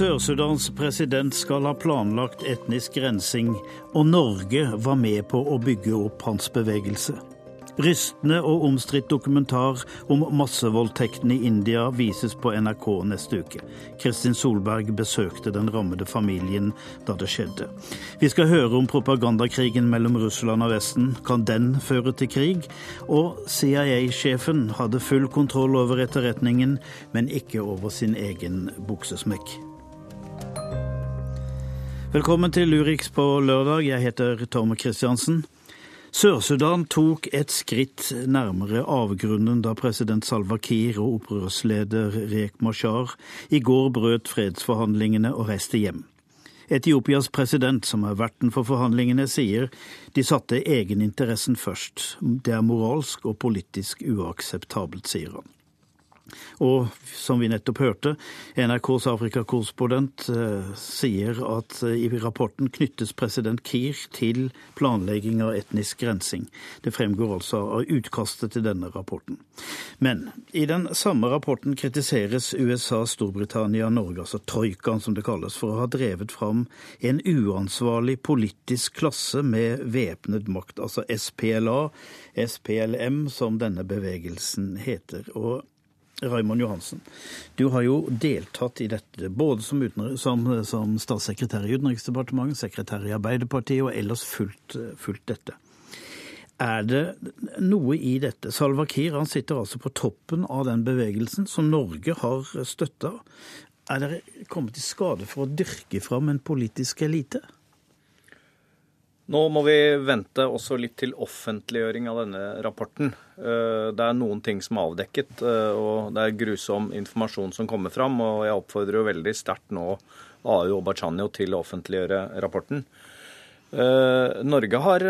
Sør-Sudans president skal ha planlagt etnisk rensing, og Norge var med på å bygge opp hans bevegelse. Rystende og omstridt dokumentar om massevoldtektene i India vises på NRK neste uke. Kristin Solberg besøkte den rammede familien da det skjedde. Vi skal høre om propagandakrigen mellom Russland og Vesten. Kan den føre til krig? Og CIA-sjefen hadde full kontroll over etterretningen, men ikke over sin egen buksesmekk. Velkommen til Urix på lørdag. Jeg heter Tom Kristiansen. Sør-Sudan tok et skritt nærmere avgrunnen da president Salva Kiir og opprørsleder Rek Mashar i går brøt fredsforhandlingene og reiste hjem. Etiopias president, som er verten for forhandlingene, sier de satte egeninteressen først. Det er moralsk og politisk uakseptabelt, sier han. Og som vi nettopp hørte, NRKs Afrikakorrespondent eh, sier at eh, i rapporten knyttes president Kiir til planlegging av etnisk rensing. Det fremgår altså av utkastet til denne rapporten. Men i den samme rapporten kritiseres USA, Storbritannia, Norge, altså troikaen som det kalles, for å ha drevet fram en uansvarlig politisk klasse med væpnet makt, altså SPLA, SPLM, som denne bevegelsen heter. Og Raymond Johansen, du har jo deltatt i dette både som, som, som statssekretær i Utenriksdepartementet, sekretær i Arbeiderpartiet og ellers fulgt, dette. Er det noe i dette? Salva Kiir sitter altså på toppen av den bevegelsen som Norge har støtta. Er dere kommet i skade for å dyrke fram en politisk elite? Nå må vi vente også litt til offentliggjøring av denne rapporten. Eh, det er noen ting som er avdekket, eh, og det er grusom informasjon som kommer fram. Og jeg oppfordrer jo veldig sterkt nå AU og Bachanio til å offentliggjøre rapporten. Eh, Norge har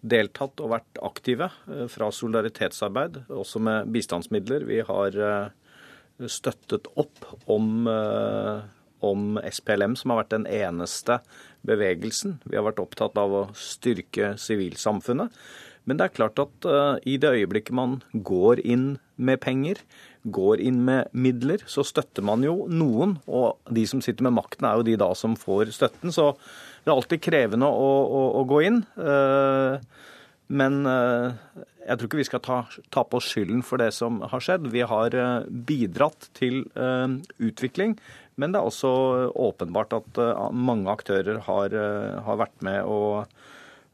deltatt og vært aktive fra solidaritetsarbeid, også med bistandsmidler. Vi har støttet opp om, om SPLM, som har vært den eneste bevegelsen. Vi har vært opptatt av å styrke sivilsamfunnet. Men det er klart at uh, i det øyeblikket man går inn med penger, går inn med midler, så støtter man jo noen. Og de som sitter med makten, er jo de da som får støtten. Så det er alltid krevende å, å, å gå inn. Uh, men uh, jeg tror ikke vi skal ta, ta, på skylden for det som har skjedd. Vi har bidratt til utvikling. Men det er også åpenbart at eh, mange aktører har, eh, har vært med og,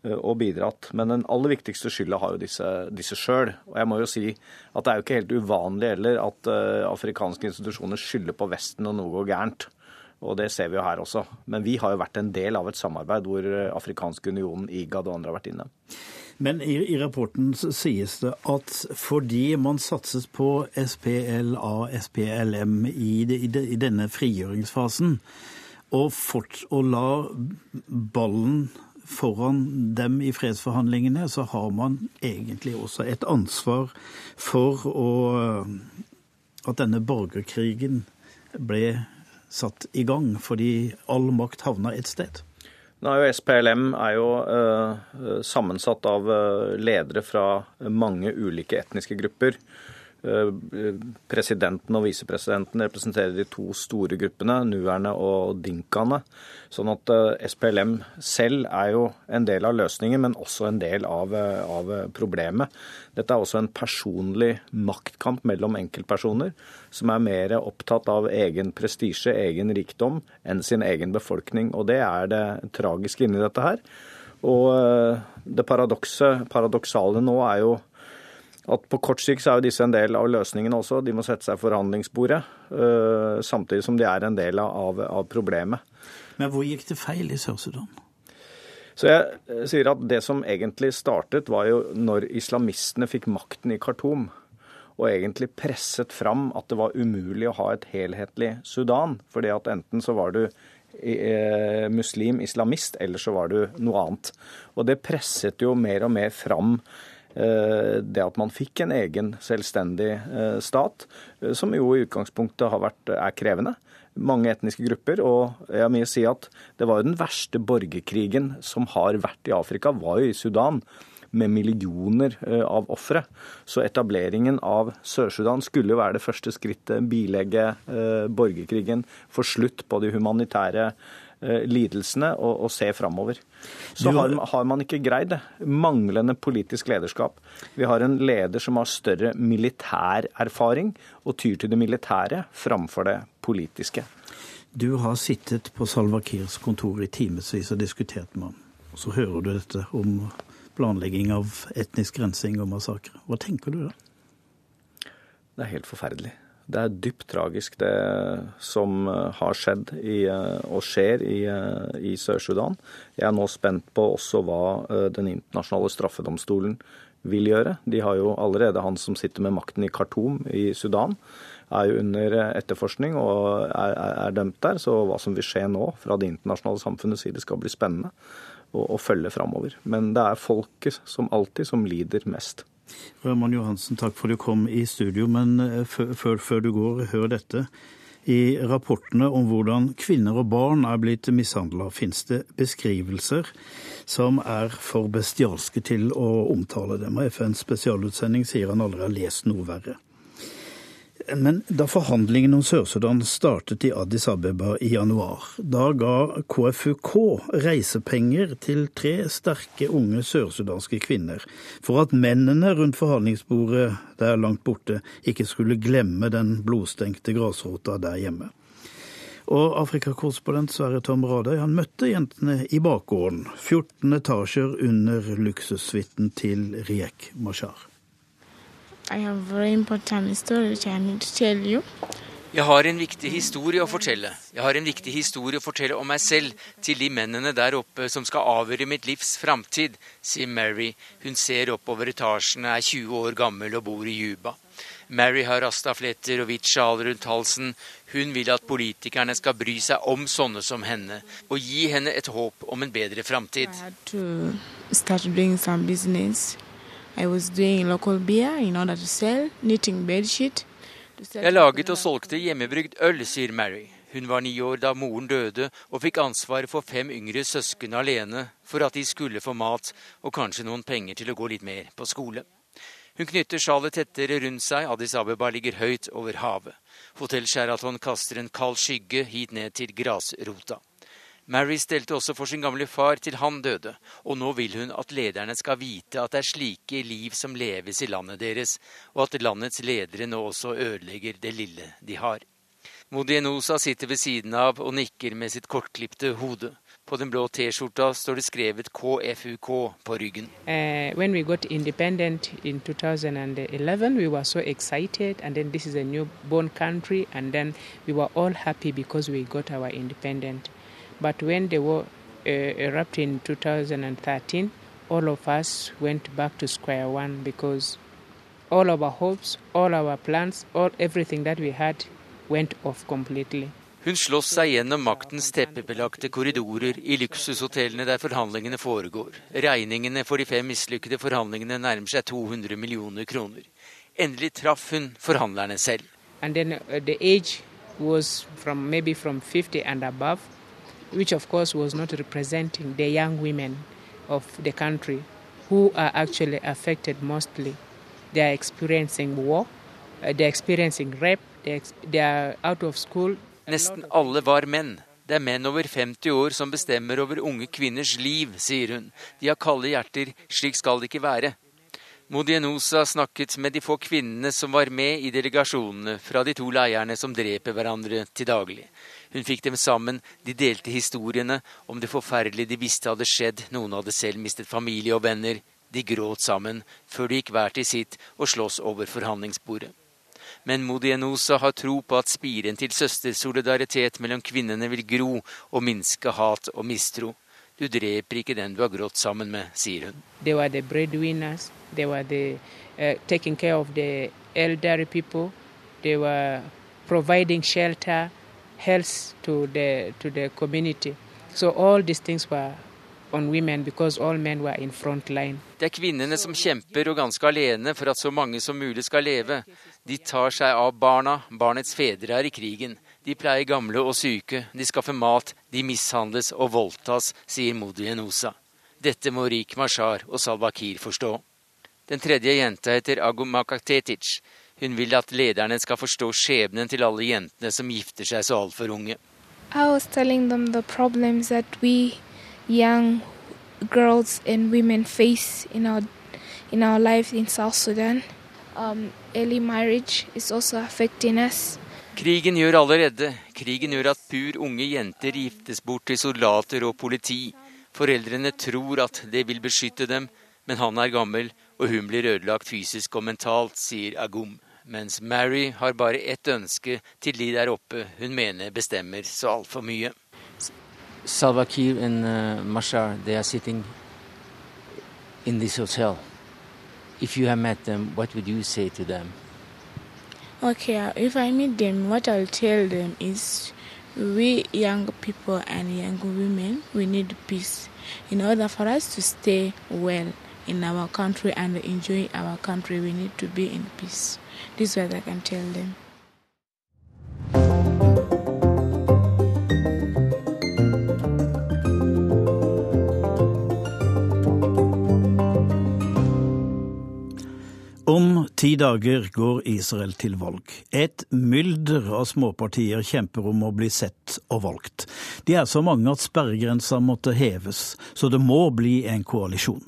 eh, og, bidratt. Men den aller viktigste skylda har jo disse, sjøl. Og jeg må jo si at det er jo ikke helt uvanlig heller at afrikanske institusjoner skylder på Vesten når noe går gærent. Og det ser vi jo her også. Men vi har jo vært en del av et samarbeid hvor Afrikansk union, IGAD og andre har vært inne. Men i, i, rapporten sies det at fordi man satses på SPLA, SPLM i, de, i, de, i denne frigjøringsfasen, og, fort, og la ballen foran dem i fredsforhandlingene, så har man egentlig også et ansvar for å, at denne borgerkrigen ble satt i gang, fordi all makt havna et sted. Nå er jo SPLM er jo uh, sammensatt av uh, ledere fra mange ulike etniske grupper. Uh, presidenten og visepresidenten representerer de to store gruppene, nuerne og dinkaene. Sånn at SPLM selv er jo en del av løsningen, men også en del av, av problemet. Dette er også en personlig maktkamp mellom enkeltpersoner som er mer opptatt av egen prestisje, egen rikdom, enn sin egen befolkning. Og det er det tragiske inni dette her. Og eh, det paradoksale nå er jo at på kort sikt så er jo disse en del av løsningen også. De må sette seg forhandlingsbordet, eh, samtidig som de er en del av, av problemet. Men hvor gikk det feil i Sør-Sudan? Så jeg eh, sier at det som egentlig startet, var jo når islamistene fikk makten i Khartoum. Og egentlig presset fram at det var umulig å ha et helhetlig Sudan. fordi at enten så var du eh, muslim, islamist, eller så var du noe annet. Og det presset jo mer og mer fram det at man fikk en egen selvstendig stat, som jo i utgangspunktet har vært, er krevende mange etniske grupper. Og jeg må si at det var jo den verste borgerkrigen som har vært i Afrika, var jo i Sudan. med millioner eh, av ofre. Så etableringen av Sør-Sudan skulle jo være det første skrittet, bilegge eh, borgerkrigen, få slutt på de humanitære Eh, lidelsene og, og se framover. Så har, har, man ikke greid det. Manglende politisk lederskap. Vi har en leder som har større militær erfaring og tyr til det militære framfor det politiske. Du har sittet på Salva Kirs kontor i timevis og diskutert med ham. Og så hører du dette om planlegging av etnisk rensing og massakre. Hva tenker du da? Det er helt forferdelig. Det er dypt tragisk det som eh, har skjedd i, eh, og skjer i, eh, i Sør-Sudan. Jeg er nå spent på også hva Den internasjonale straffedomstolen vil gjøre. De har jo allerede han som sitter med makten i Khartoum i Sudan, er jo under etterforskning og er, er, dømt der. Så hva som vil skje nå fra det internasjonale samfunnets side skal bli spennende å, å følge framover. Men det er folket som alltid som lider mest. Røman Johansen, takk for at du kom i studio. Men eh, før, før du går, hør dette. I rapportene om hvordan kvinner og barn er blitt mishandla, finnes det beskrivelser som er for bestialske til å omtale dem. Og FNs spesialutsending sier han aldri har lest noe verre. Men da forhandlingene om Sør-Sudan startet i Addis Abeba i januar, da ga KFUK reisepenger til tre sterke unge sørsudanske kvinner for at mennene rundt forhandlingsbordet der langt borte ikke skulle glemme den blodstengte grasrota der hjemme. Og Afrikakorrespondent Sverre Tom Radøy han møtte jentene i bakgården, 14 etasjer under luksussuiten til Riek Mashar. Jeg har en viktig historie å fortelle. Jeg har en viktig historie å fortelle om meg selv til de mennene der oppe som skal avgjøre mitt livs framtid, sier Mary. Hun ser oppover etasjene, er 20 år gammel og bor i Juba. Mary har rastafletter og hvitt sjal rundt halsen. Hun vil at politikerne skal bry seg om sånne som henne, og gi henne et håp om en bedre framtid. Jeg laget og solgte hjemmebrygd øl, sier Mary. Hun var ni år da moren døde og fikk ansvaret for fem yngre søsken alene for at de skulle få mat og kanskje noen penger til å gå litt mer på skole. Hun knytter sjalet tettere rundt seg, Addis Abeba ligger høyt over havet. Hotell Sheraton kaster en kald skygge hit ned til grasrota. Mary stelte også for sin gamle far til han døde, og nå vil hun at lederne skal vite at det er slike liv som leves i landet deres, og at landets ledere nå også ødelegger det lille de har. Modienosa sitter ved siden av og nikker med sitt kortklipte hode. På den blå T-skjorta står det skrevet KFUK på ryggen. Uh, when we got independent in 2011, we were so excited, and then this is a newborn country, and then we were all happy because we. But when the war uh, erupted in 2013, all of us went back to square one because all our hopes, all our plans, all everything that we had went off completely. Hun slåss seg gjennom maktens teppebelagte korridorer i luksushotellene der forhandlingene foregår. Regningene for de fem mislykkede forhandlingene nærmer seg 200 millioner kroner. Endelig traff hun forhandlerne selv. And then, uh, the age was from maybe from 50 and above which of course was not representing the young women of the country who are actually affected mostly. They are experiencing war, uh, they are experiencing rape, they are out of school. Nesten alle var menn. Det er menn over 50 år som bestemmer over unge kvinners liv, sier hun. De har kalde hjerter, slik skal det ikke være. Modienosa snakket med de få kvinnene som var med i delegasjonene fra de to leirene som dreper hverandre til daglig. Hun fikk dem sammen, de delte historiene om det forferdelige de visste hadde skjedd, noen hadde selv mistet familie og venner. De gråt sammen, før de gikk hver til sitt og sloss over forhandlingsbordet. Men Modienosa har tro på at spiren til søstersolidaritet mellom kvinnene vil gro og minske hat og mistro. Du dreper ikke den du har grått sammen med, sier hun. They were the breadwinners. They were the uh, taking care of the elderly people. They were providing shelter, health to the to the community. So all these things were on women because all men were in front line. Det er kvinnene som kjemper og ganske alene for at så mange som mulig skal leve. De tar seg av barna, barnets fedre er i krigen. De pleier gamle og syke, de skaffer mat, de mishandles og voldtas, sier Modi Enosa. Dette må Rik Mashar og Salwa Kiir forstå. Den tredje jenta heter Agum Makatetic. Hun vil at lederne skal forstå skjebnen til alle jentene som gifter seg så altfor unge. I was telling them the problems that we young girls and women face in our in our lives in South Sudan. Um, early marriage is also affecting us. Krigen gjør alle redde. Krigen gjør at pur unge jenter giftes bort til soldater og politi. Foreldrene tror at det vil beskytte dem, men han er gammel, og hun blir ødelagt fysisk og mentalt, sier Agum. Mens Mary har bare ett ønske til de der oppe hun mener bestemmer så altfor mye. Salva Kiir og uh, Mashar, they are sitting in this hotel. If you have met them, what would you say to them? Okay, if I meet them, what I'll tell them is we young people and young women, we need peace in order for us to stay well in our country and enjoy our country. We need to be in peace. This is what I can tell them. Om ti dager går Israel til valg. Et mylder av småpartier kjemper om å bli sett og valgt. De er så mange at sperregrensa måtte heves, så det må bli en koalisjon.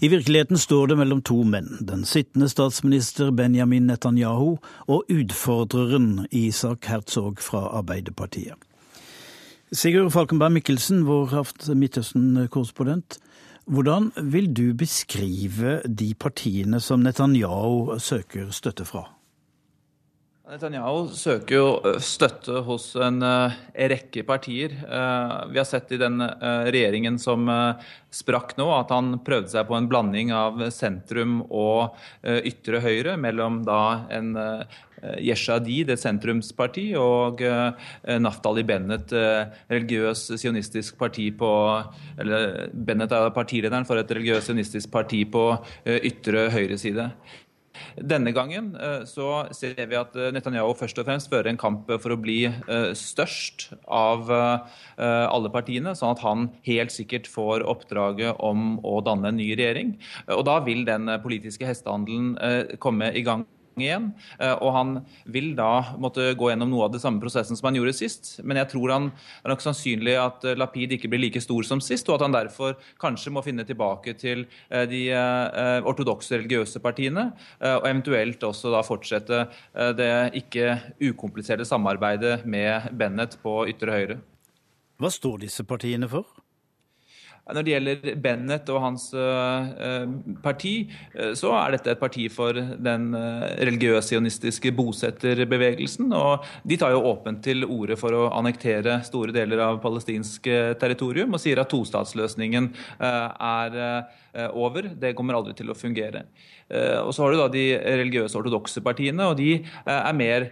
I virkeligheten står det mellom to menn, den sittende statsminister Benjamin Netanyahu og utfordreren Isak Herzog fra Arbeiderpartiet. Sigurd Falkenberg Mikkelsen, vår Midtøsten-korrespondent. Hvordan vil du beskrive de partiene som Netanyahu søker støtte fra? Netanyahu søker jo støtte hos en rekke partier. Vi har sett i den regjeringen som sprakk nå, at han prøvde seg på en blanding av sentrum og ytre høyre, mellom da en Yeshadi, det sentrumsparti, og Naftali Bennett, religiøs sionistisk parti på Eller Bennett er partilederen for et religiøst sionistisk parti på ytre høyreside. Denne gangen så ser vi at Netanyahu først og fremst fører en kamp for å bli størst av alle partiene, sånn at han helt sikkert får oppdraget om å danne en ny regjering. Og da vil den politiske hestehandelen komme i gang igjen. Og han vil da måtte gå gjennom noe av det samme prosessen som han gjorde sist. Men jeg tror han er nok sannsynlig at Lapid ikke blir like stor som sist, og at han derfor kanskje må finne tilbake til de ortodokse religiøse partiene, og eventuelt også da fortsette det ikke ukompliserte samarbeidet med Bennett på ytre høyre. Hva står disse partiene for? Når det gjelder Bennett og hans parti, så er dette et parti for den religiøs-sionistiske bosetterbevegelsen. Og de tar jo åpent til orde for å annektere store deler av palestinsk territorium og sier at tostatsløsningen er over. Det kommer aldri til å fungere. Og så har du da de religiøse ortodokse partiene, og de er mer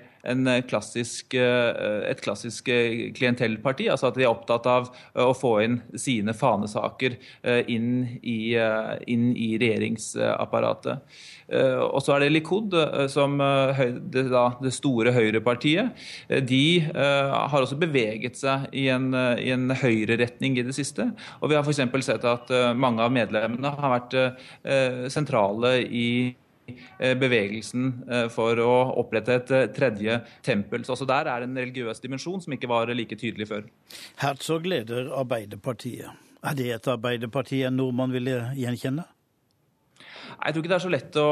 klassisk, et klassisk klientellparti. Altså at de er opptatt av å få inn sine fanesaker inn i, inn i regjeringsapparatet. Og så er det Likud, som det, da, det store høyrepartiet. De har også beveget seg i en, i en høyreretning i det siste. Og vi har f.eks. sett at mange av medlemmene har vært sentrale i bevegelsen for å opprette et tredje tempel. Så der er det en religiøs dimensjon som ikke var like tydelig før. Herzog leder Arbeiderpartiet. Er det et Arbeiderparti en nordmann ville gjenkjenne? Jeg tror ikke det er så lett å,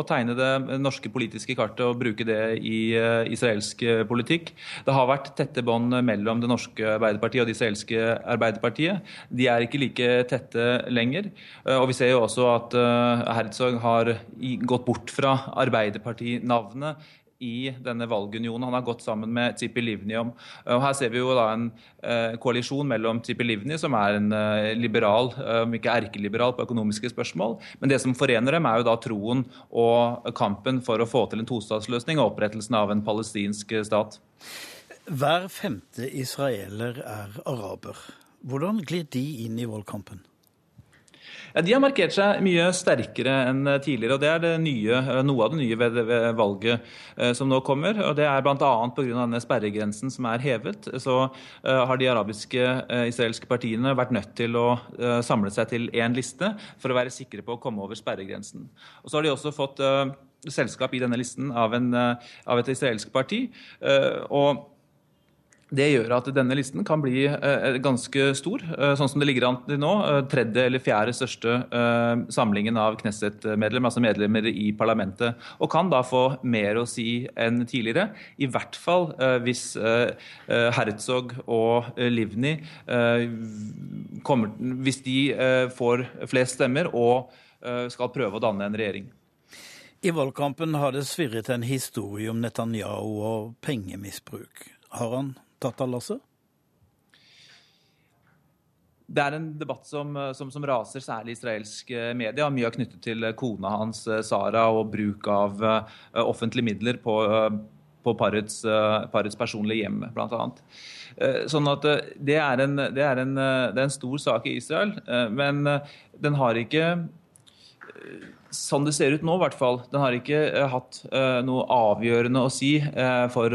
å, tegne det norske politiske kartet og bruke det i uh, israelsk politikk. Det har vært tette bånd mellom det norske Arbeiderpartiet og det israelske Arbeiderpartiet. De er ikke like tette lenger. Uh, og vi ser jo også at Herzog har gått bort fra Arbeiderpartinavnet i denne valgunionen. Han har gått sammen med Tzipi Livni om. Og her ser vi jo da en eh, koalisjon mellom Tzipi Livni, som er en eh, liberal, om ikke erkeliberal på økonomiske spørsmål. Men det som forener dem, er jo da troen og kampen for å få til en tostatsløsning og opprettelsen av en palestinsk stat. Hver femte israeler er araber. Hvordan glir de inn i valgkampen? Ja, de har markert seg mye sterkere enn tidligere. og Det er det nye, noe av det nye ved, ved valget eh, som nå kommer. og Det er bl.a. pga. sperregrensen som er hevet. Så eh, har de arabiske eh, israelske partiene vært nødt til å uh, samle seg til én liste for å være sikre på å komme over sperregrensen. Og Så har de også fått selskap i denne listen av, en, av et israelsk parti. og det gjør at denne listen kan bli eh, ganske stor, eh, sånn som det ligger an til nå. Eh, tredje eller fjerde største samlingen av Knesset-medlemmer, altså medlemmer i parlamentet. Og kan da få mer å si enn tidligere. I hvert fall hvis Herzog og Livni kommer, Hvis de får flest stemmer og skal prøve å danne en regjering. I valgkampen har det svirret en historie om Netanyahu og pengemisbruk. Har han tatt av lasset? Det er en debatt som, som, som, raser, særlig i israelsk eh, media. Mye er knyttet til kona hans, eh, Sara, og bruk av offentlige midler på, på parets, parets, personlige hjem, bl.a. Sånn at det det, er det er en stor sak i Israel, men den har ikke sånn det ser ut nå, i hvert fall. Den har ikke uh, hatt uh, noe avgjørende å si uh, for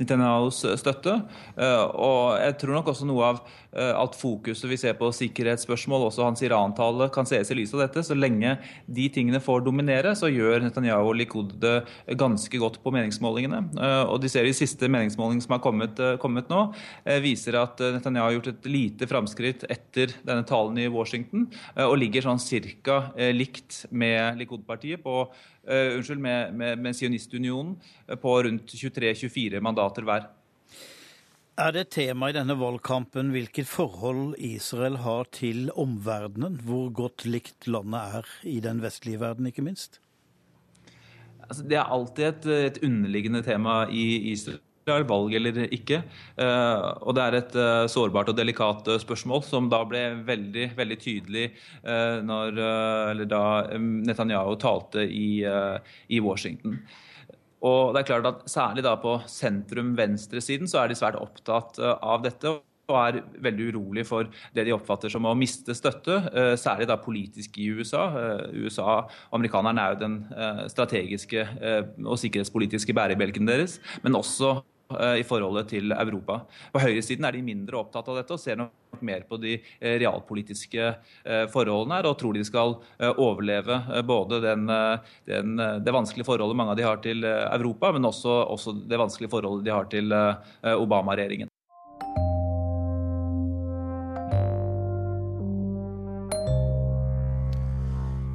Netanyahus støtte. og jeg tror nok også noe av alt fokuset vi ser på sikkerhetsspørsmål, også hans Iran-tale, kan ses i lys av dette. Så lenge de tingene får dominere, så gjør Netanyahu og Likud det ganske godt på meningsmålingene. og de ser de siste meningsmålingene som har kommet, kommet nå, viser at Netanyahu har gjort et lite framskritt etter denne talen i Washington, og ligger sånn cirka likt med Likud-partiet på uh, unnskyld, med, med, med Sionistunionen eh, på rundt 23-24 mandater hver. Er det tema i denne valgkampen hvilket forhold Israel har til omverdenen? Hvor godt likt landet er i den vestlige verden, ikke minst? Altså, det er alltid et, et underliggende tema i Israel det er valg eller ikke. Eh, og det er et eh, sårbart og delikat eh, spørsmål som da ble veldig, veldig tydelig når, da Netanyahu talte i, i, Washington. Og det er klart at Særlig da på sentrum-venstresiden så er de svært opptatt av dette og er veldig urolig for det de oppfatter som å miste støtte, særlig da politisk i USA. USA Amerikanerne er jo den strategiske og sikkerhetspolitiske bærebjelken deres, men også i forholdet til Europa. På høyresiden er de mindre opptatt av dette og ser nok mer på de eh, realpolitiske eh, forholdene her, og tror de skal overleve både den, den, det vanskelige forholdet mange av de har til Europa, men også, også det vanskelige forholdet de har til Obama-regjeringen.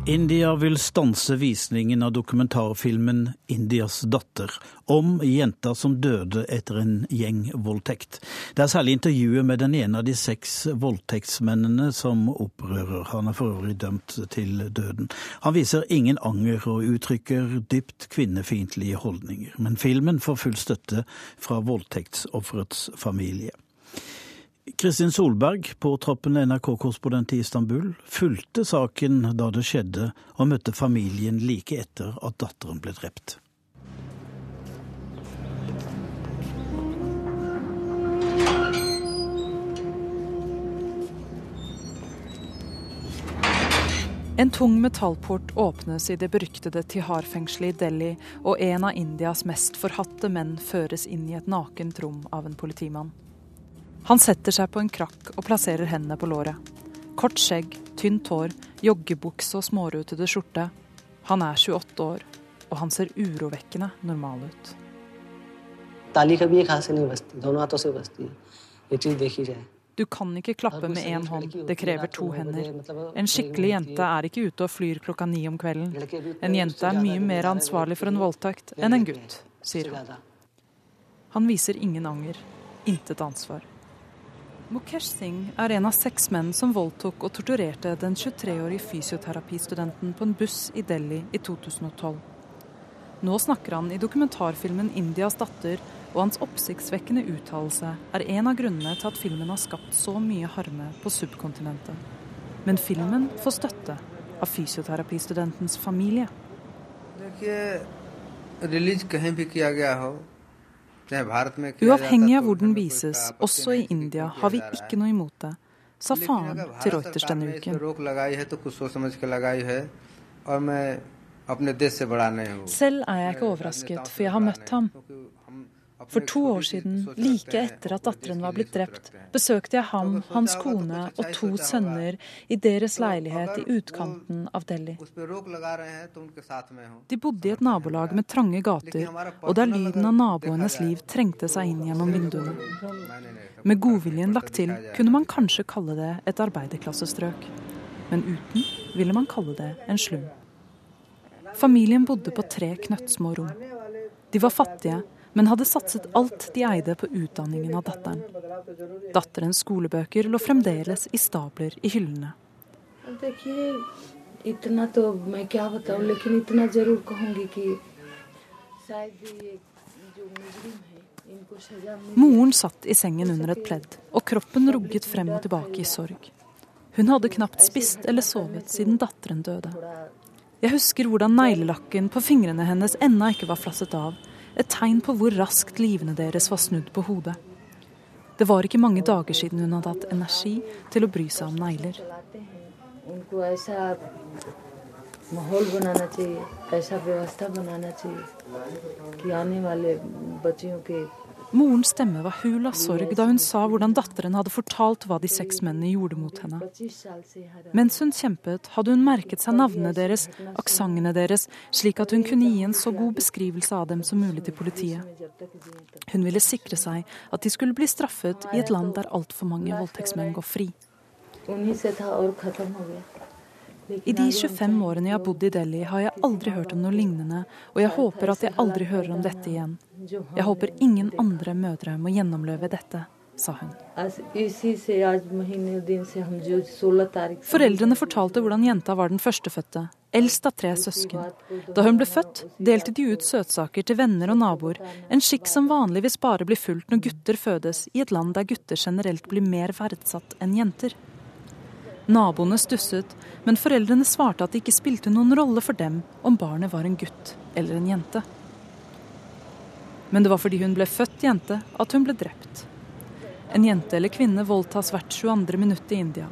India vil stanse visningen av dokumentarfilmen 'Indias datter', om jenta som døde etter en gjengvoldtekt. Det er særlig intervjuet med den ene av de seks voldtektsmennene som opprører. Han er for øvrig dømt til døden. Han viser ingen anger og uttrykker dypt kvinnefiendtlige holdninger. Men filmen får full støtte fra voldtektsofferets familie. Kristin Solberg, påtroppende NRK-korrespondent i Istanbul, fulgte saken da det skjedde, og møtte familien like etter at datteren ble drept. En tung metallport åpnes i det beryktede Tihar-fengselet i Delhi, og en av Indias mest forhatte menn føres inn i et nakent rom av en politimann. Han setter seg på en krakk og plasserer hendene på låret. Kort skjegg, tynt hår, joggebukse og smårutete skjorte. Han er 28 år, og han ser urovekkende normal ut. Du kan ikke klappe med én hånd, det krever to hender. En skikkelig jente er ikke ute og flyr klokka ni om kvelden. En jente er mye mer ansvarlig for en voldtekt enn en gutt, sier han. Han viser ingen anger, intet ansvar. Mukesh Singh er en av seks menn som voldtok og torturerte den 23-årige fysioterapistudenten på en buss i Delhi i 2012. Nå snakker han i dokumentarfilmen 'Indias datter', og hans oppsiktsvekkende uttalelse er en av grunnene til at filmen har skapt så mye harme på subkontinentet. Men filmen får støtte av fysioterapistudentens familie. Uavhengig av hvor den vises, også i India, har vi ikke noe imot det. sa faren til Reuters denne uken. Selv er jeg ikke overrasket, for jeg har møtt ham. For to år siden, like etter at datteren var blitt drept, besøkte jeg ham, hans kone og to sønner i deres leilighet i utkanten av Delhi. De bodde i et nabolag med trange gater, og der lyden av naboenes liv trengte seg inn gjennom vinduene. Med godviljen lagt til kunne man kanskje kalle det et arbeiderklassestrøk. Men uten ville man kalle det en slum. Familien bodde på tre knøttsmå rom. De var fattige, men hadde satset alt de eide på utdanningen av datteren. Datterens skolebøker lå fremdeles i stabler i hyllene. Moren satt i sengen under et pledd, og kroppen rugget frem og tilbake i sorg. Hun hadde knapt spist eller sovet siden datteren døde. Jeg husker hvordan neglelakken på fingrene hennes ennå ikke var flasset av, et tegn på hvor raskt livene deres var snudd på hodet. Det var ikke mange dager siden hun hadde hatt energi til å bry seg om negler. माहौल Morens stemme var hul av sorg da hun sa hvordan datteren hadde fortalt hva de seks mennene gjorde mot henne. Mens hun kjempet, hadde hun merket seg navnene deres, aksentene deres, slik at hun kunne gi en så god beskrivelse av dem som mulig til politiet. Hun ville sikre seg at de skulle bli straffet i et land der altfor mange voldtektsmenn går fri. I de 25 årene jeg har bodd i Delhi, har jeg aldri hørt om noe lignende, og jeg håper at jeg aldri hører om dette igjen. Jeg håper ingen andre mødre må gjennomleve dette, sa hun. Foreldrene fortalte hvordan jenta var den førstefødte, eldst av tre søsken. Da hun ble født, delte de ut søtsaker til venner og naboer, en skikk som vanligvis bare blir fulgt når gutter fødes i et land der gutter generelt blir mer verdsatt enn jenter. Naboene stusset, men foreldrene svarte at det ikke spilte noen rolle for dem om barnet var en gutt eller en jente. Men det var fordi hun ble født jente at hun ble drept. En jente eller kvinne voldtas hvert 22. minutt i India.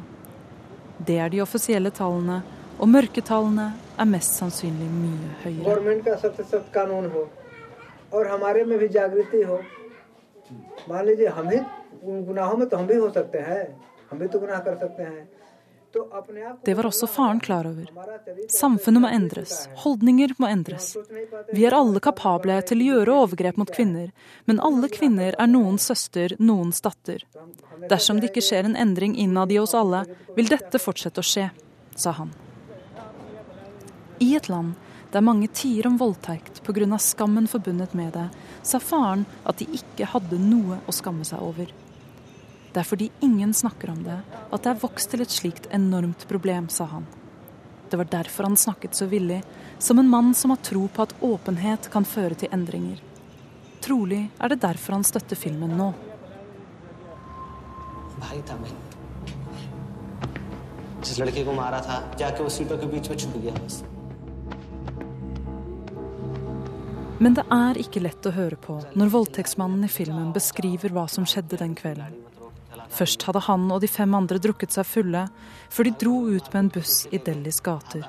Det er de offisielle tallene, og mørketallene er mest sannsynlig mye høyere. मान लीजिए हम ही गुनाहों में तो हम भी हो सकते हैं हम भी तो गुनाह कर सकते हैं det var også faren klar over. Samfunnet må endres, holdninger må endres. Vi er alle kapable til å gjøre overgrep mot kvinner, men alle kvinner er noens søster, noens datter. Dersom det ikke skjer en endring innad i oss alle, vil dette fortsette å skje, sa han. I et land der mange tier om voldtekt pga. skammen forbundet med det, sa faren at de ikke hadde noe å skamme seg over. Det er fordi ingen snakker om det, at det er vokst til et slikt enormt problem, sa han. Det var derfor han snakket så villig, som en mann som har tro på at åpenhet kan føre til endringer. Trolig er det derfor han støtter filmen nå. Men det er ikke lett å høre på når voldtektsmannen i filmen beskriver hva som skjedde den kvelden. Først hadde han og de fem andre drukket seg fulle, før de dro ut med en buss i Delhis gater.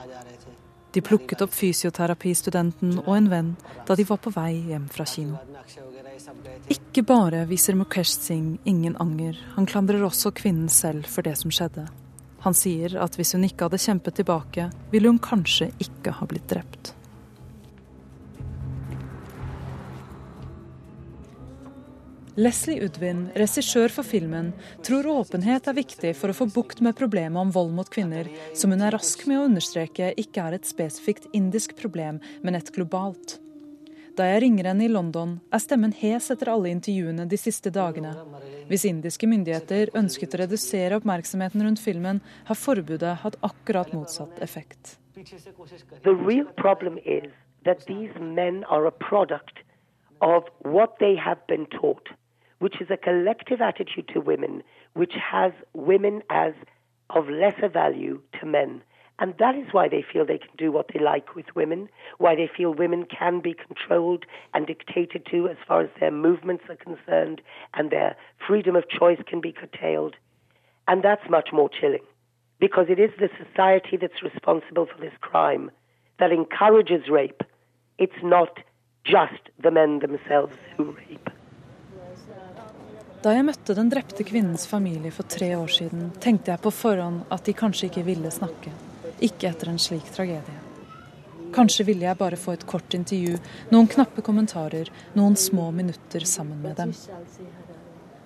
De plukket opp fysioterapistudenten og en venn da de var på vei hjem fra kino. Ikke bare viser Mukesh Singh ingen anger, han klandrer også kvinnen selv for det som skjedde. Han sier at hvis hun ikke hadde kjempet tilbake, ville hun kanskje ikke ha blitt drept. Leslie Udvin, regissør for filmen, tror åpenhet er viktig for å få bukt med problemet om vold mot kvinner, som hun er rask med å understreke ikke er et spesifikt indisk problem, men et globalt. Da jeg ringer henne i London, er stemmen hes etter alle intervjuene de siste dagene. Hvis indiske myndigheter ønsket å redusere oppmerksomheten rundt filmen, har forbudet hatt akkurat motsatt effekt. The real problem is that these men are a product of what they have been taught which is a collective attitude to women, which has women as of lesser value to men. And that is why they feel they can do what they like with women, why they feel women can be controlled and dictated to as far as their movements are concerned, and their freedom of choice can be curtailed. And that's much more chilling because it is the society that's responsible for this crime that encourages rape. It's not just the men themselves who rape. Da jeg møtte den drepte kvinnens familie for tre år siden, tenkte jeg på forhånd at de kanskje ikke ville snakke. Ikke etter en slik tragedie. Kanskje ville jeg bare få et kort intervju, noen knappe kommentarer, noen små minutter sammen med dem.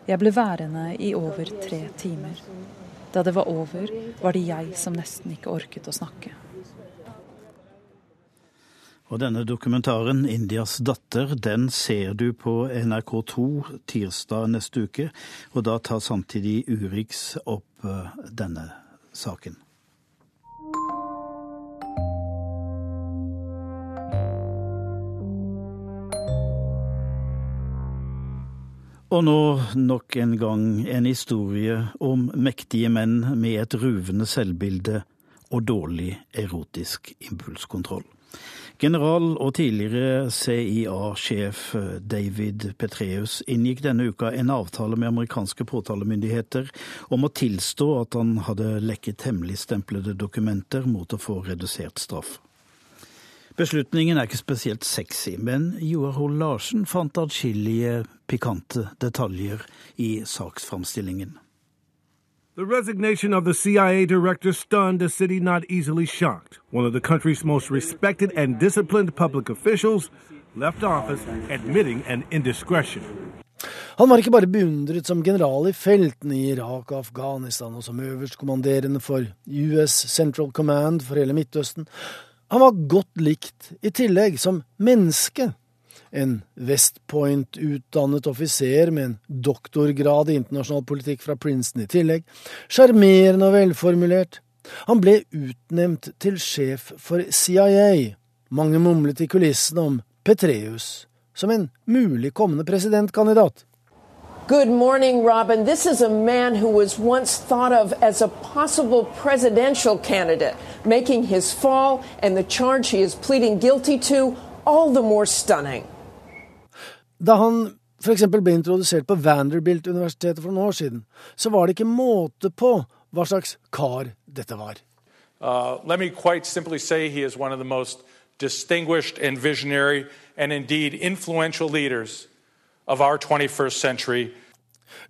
Jeg ble værende i over tre timer. Da det var over, var det jeg som nesten ikke orket å snakke. Og denne dokumentaren, 'Indias datter', den ser du på NRK2 tirsdag neste uke. Og da tar samtidig Urix opp eh, denne saken. Og nå nok en gang en historie om mektige menn med et ruvende selvbilde og dårlig erotisk impulskontroll. General og tidligere CIA-sjef David Petreus inngikk denne uka en avtale med amerikanske påtalemyndigheter om å tilstå at han hadde lekket hemmeligstemplede dokumenter mot å få redusert straff. Beslutningen er ikke spesielt sexy, men Joar Hoel Larsen fant atskillige pikante detaljer i saksframstillingen. The resignation of the CIA director stunned a city not easily shocked. One of the country's most respected and disciplined public officials left office admitting an indiscretion. Han var ikke bare beundret som general i felten i Irak og Afghanistan og som øverstkommanderende for US Central Command for hele Midtøsten. Han var godt likt, i tillegg som menneske. En West Point-utdannet offiser med en doktorgrad i internasjonal politikk fra Princeton i tillegg. Sjarmerende og velformulert. Han ble utnevnt til sjef for CIA. Mange mumlet i kulissene om Petreus som en mulig kommende presidentkandidat. Good morning, Robin. This is a man who was once thought of as a possible presidential candidate, making his fall and the charge he is pleading guilty to all the more stunning. Da han f.eks. ble introdusert på Vanderbilt-universitetet for noen år siden, så var det ikke måte på hva slags kar dette var. Uh, let me quite simply say he is one of the most distinguished and visionary and indeed influential leaders of our 21st century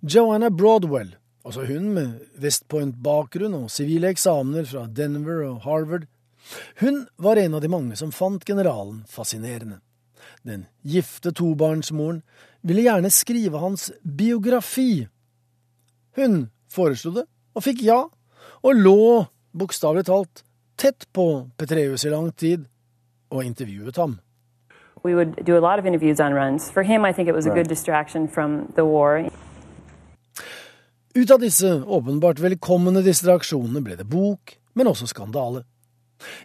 Joanna Broadwell, altså hun med West Point-bakgrunn og sivile eksamener fra Denver og Harvard, hun var en av de mange som fant generalen fascinerende. Den gifte tobarnsmoren ville gjerne skrive hans biografi. Hun foreslo det, og fikk ja, og lå, bokstavelig talt, tett på Petreus i lang tid, og intervjuet ham. We would do a lot of interviews on runs. For him, I think it was a good distraction from the war. Ut av disse åpenbart velkomne distraksjonene ble det bok, men også skandale.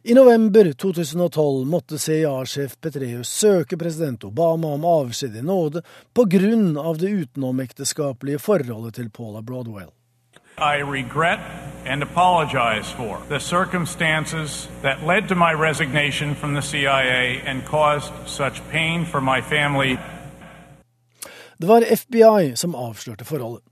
I november 2012 måtte CIA-sjef Petreus søke president Obama om avskjed i nåde på grunn av det utenomekteskapelige forholdet til Paula Broadwell. I regret and apologize for the circumstances that led to my resignation from the CIA and caused such pain for my family. Det var FBI som avslørte forholdet.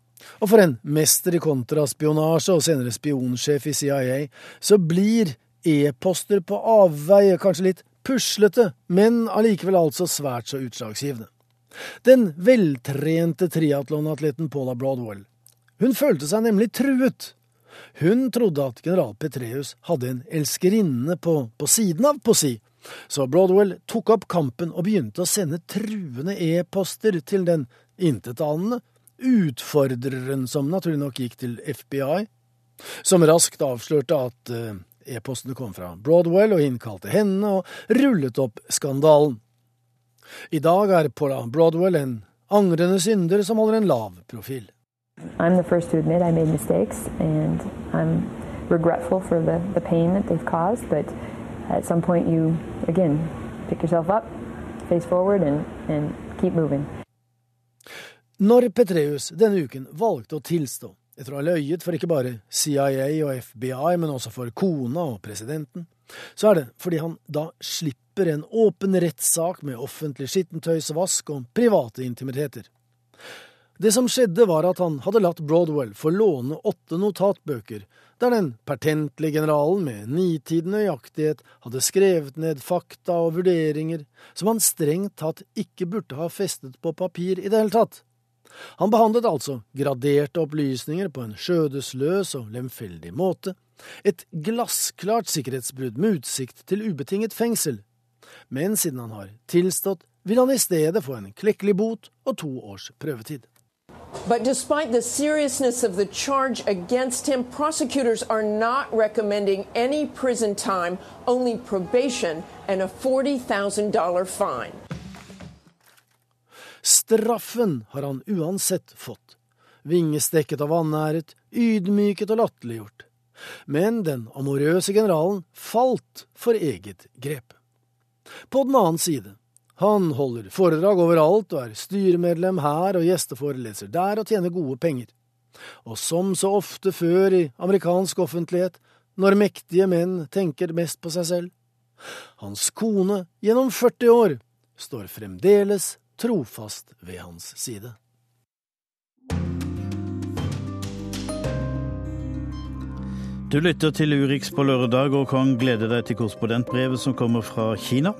Og for en mester i kontraspionasje og senere spionsjef i CIA, så blir e-poster på avveie kanskje litt puslete, men allikevel altså svært så utslagsgivende. Den veltrente triatlonatleten Paula Broadwell. Hun følte seg nemlig truet. Hun trodde at general Petreus hadde en elskerinne på, på siden av på si, så Broadwell tok opp kampen og begynte å sende truende e-poster til den intetanende utfordreren som naturlig nok gikk til FBI, som raskt avslørte at e-postene kom fra Broadwell og innkalte henne og rullet opp skandalen. I dag er Paula Broadwell en angrende synder som holder en lav profil. I'm the first to admit I made mistakes, and I'm regretful for the, the pain that they've caused. But at some point, you again pick yourself up, face forward, and, and keep moving. Når Petreus denne uken valgte å tilstå, etter å ha løyet for ikke bare CIA og FBI, men også for kona og presidenten, så er det fordi han da slipper en åpen rettssak med offentlig skittentøysvask og private intimiteter. Det som skjedde, var at han hadde latt Broadwell få låne åtte notatbøker, der den pertentlige generalen med nitid nøyaktighet hadde skrevet ned fakta og vurderinger som han strengt tatt ikke burde ha festet på papir i det hele tatt. Han behandlet altså graderte opplysninger på en skjødesløs og lemfeldig måte, et glassklart sikkerhetsbrudd med utsikt til ubetinget fengsel. Men siden han har tilstått, vil han i stedet få en klekkelig bot og to års prøvetid. But despite the seriousness of the charge against him, prosecutors are not recommending any prison time, only probation and a $40,000 fine. Straffen har han uansett fått. Vingestekket og vanæret, ydmyket og latterliggjort. Men den amorøse generalen falt for eget grep. På den annen side han holder foredrag overalt og er styremedlem her og gjesteforeleser der og tjener gode penger. Og som så ofte før i amerikansk offentlighet, når mektige menn tenker mest på seg selv. Hans kone, gjennom 40 år, står fremdeles trofast ved hans side. Du lytter til Urix på lørdag og kan glede deg til korrespondentbrevet som kommer fra Kina.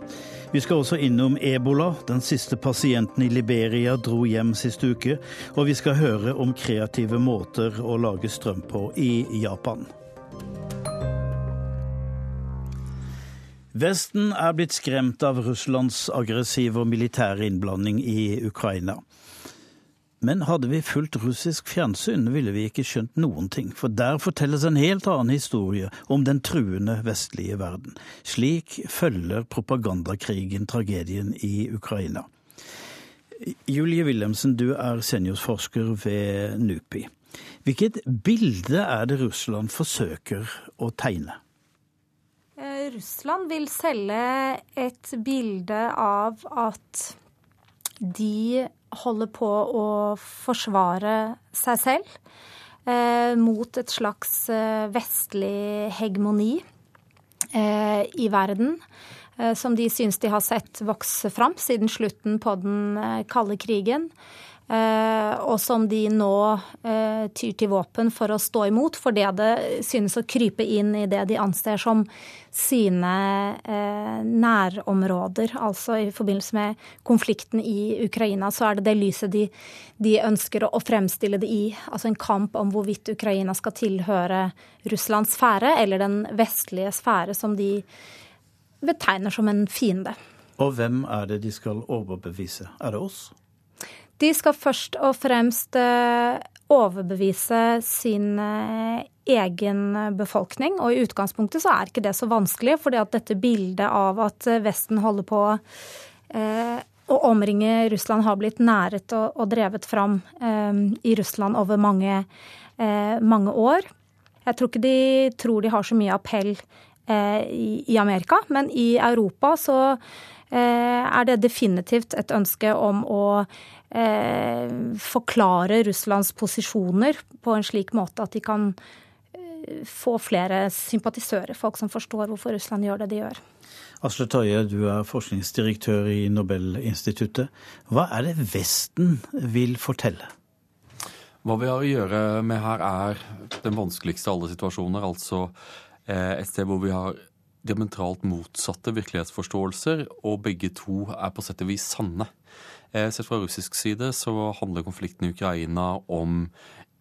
Vi skal også innom ebola. Den siste pasienten i Liberia dro hjem sist uke. Og vi skal høre om kreative måter å lage strøm på i Japan. Vesten er blitt skremt av Russlands aggressive og militære innblanding i Ukraina. Men hadde vi fulgt russisk fjernsyn, ville vi ikke skjønt noen ting, for der fortelles en helt annen historie om den truende vestlige verden. Slik følger propagandakrigen tragedien i Ukraina. Julie Wilhelmsen, du er seniorforsker ved NUPI. Hvilket bilde er det Russland forsøker å tegne? Eh, Russland vil selge et bilde av at de holder på å forsvare seg selv eh, mot et slags eh, vestlig hegemoni i verden. Som de syns de har sett vokse fram siden slutten på den kalde krigen. Eh, og som de nå eh, tyr til våpen for å stå imot, fordi det synes å krype inn i det de anser som sine eh, nærområder. Altså i forbindelse med konflikten i Ukraina, så er det det lyset de, de ønsker å fremstille det i. Altså en kamp om hvorvidt Ukraina skal tilhøre Russlands sfære eller den vestlige sfære, som de betegner som en fiende. Og hvem er det de skal overbevise? Er det oss? De skal først og fremst eh, overbevise sin eh, egen befolkning. Og i utgangspunktet så er ikke det så vanskelig, fordi at dette bildet av at Vesten holder på eh, å omringe Russland har blitt næret og, drevet fram eh, i Russland over mange, eh, mange, år. Jeg tror ikke de tror de har så mye appell eh, i, i, Amerika, men i Europa så er det definitivt et ønske om å eh, forklare Russlands posisjoner på en slik måte at de kan eh, få flere sympatisører, folk som forstår hvorfor Russland gjør det de gjør. Asle Tøye, du er forskningsdirektør i Nobelinstituttet. Hva er det Vesten vil fortelle? Hva vi har å gjøre med her, er den vanskeligste av alle situasjoner. Altså eh, et sted hvor vi har diametralt motsatte virkelighetsforståelser, og begge to er på sett og vis sanne. Eh, sett fra russisk side så handler konflikten i Ukraina om